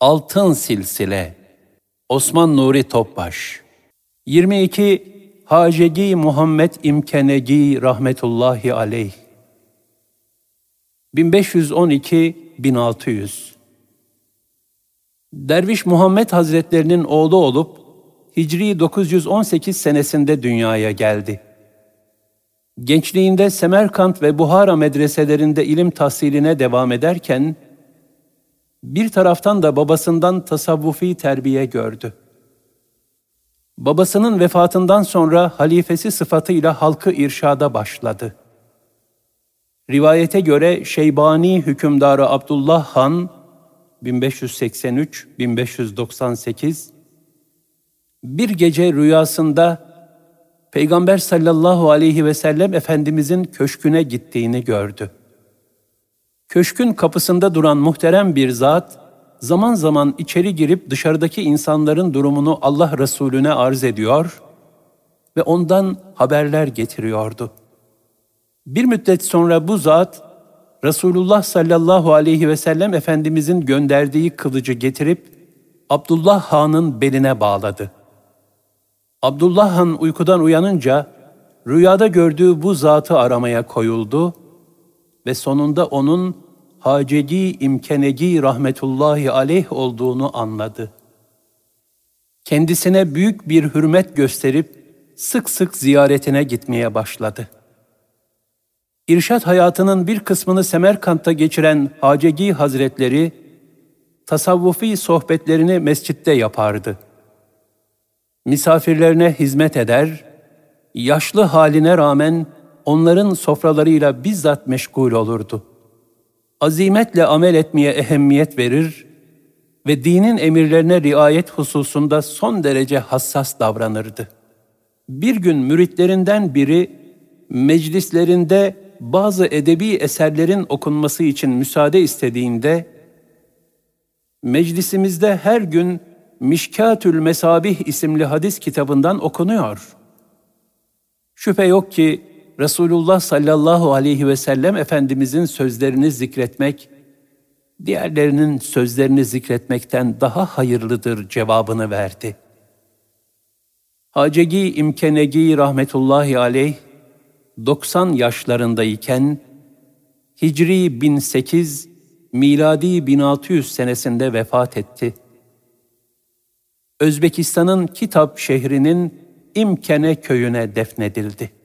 Altın Silsile Osman Nuri Topbaş. 22 Hacegi Muhammed İmkenegi rahmetullahi aleyh. 1512-1600 Derviş Muhammed Hazretlerinin oğlu olup Hicri 918 senesinde dünyaya geldi. Gençliğinde Semerkant ve Buhara medreselerinde ilim tahsiline devam ederken, bir taraftan da babasından tasavvufi terbiye gördü. Babasının vefatından sonra halifesi sıfatıyla halkı irşada başladı. Rivayete göre Şeybani hükümdarı Abdullah Han 1583-1598 bir gece rüyasında Peygamber sallallahu aleyhi ve sellem Efendimizin köşküne gittiğini gördü. Köşkün kapısında duran muhterem bir zat, zaman zaman içeri girip dışarıdaki insanların durumunu Allah Resulüne arz ediyor ve ondan haberler getiriyordu. Bir müddet sonra bu zat, Resulullah sallallahu aleyhi ve sellem Efendimizin gönderdiği kılıcı getirip Abdullah Han'ın beline bağladı. Abdullah Han uykudan uyanınca rüyada gördüğü bu zatı aramaya koyuldu ve sonunda onun Hacegi İmkenegi rahmetullahi aleyh olduğunu anladı. Kendisine büyük bir hürmet gösterip sık sık ziyaretine gitmeye başladı. İrşat hayatının bir kısmını Semerkant'ta geçiren Hacegi Hazretleri, tasavvufi sohbetlerini mescitte yapardı. Misafirlerine hizmet eder, yaşlı haline rağmen onların sofralarıyla bizzat meşgul olurdu. Azimetle amel etmeye ehemmiyet verir ve dinin emirlerine riayet hususunda son derece hassas davranırdı. Bir gün müritlerinden biri meclislerinde bazı edebi eserlerin okunması için müsaade istediğinde meclisimizde her gün Mişkatül Mesabih isimli hadis kitabından okunuyor. Şüphe yok ki Resulullah sallallahu aleyhi ve sellem Efendimizin sözlerini zikretmek, diğerlerinin sözlerini zikretmekten daha hayırlıdır cevabını verdi. Hacegi İmkenegi rahmetullahi aleyh, 90 yaşlarındayken, Hicri 1008, miladi 1600 senesinde vefat etti. Özbekistan'ın Kitap şehrinin İmkene köyüne defnedildi.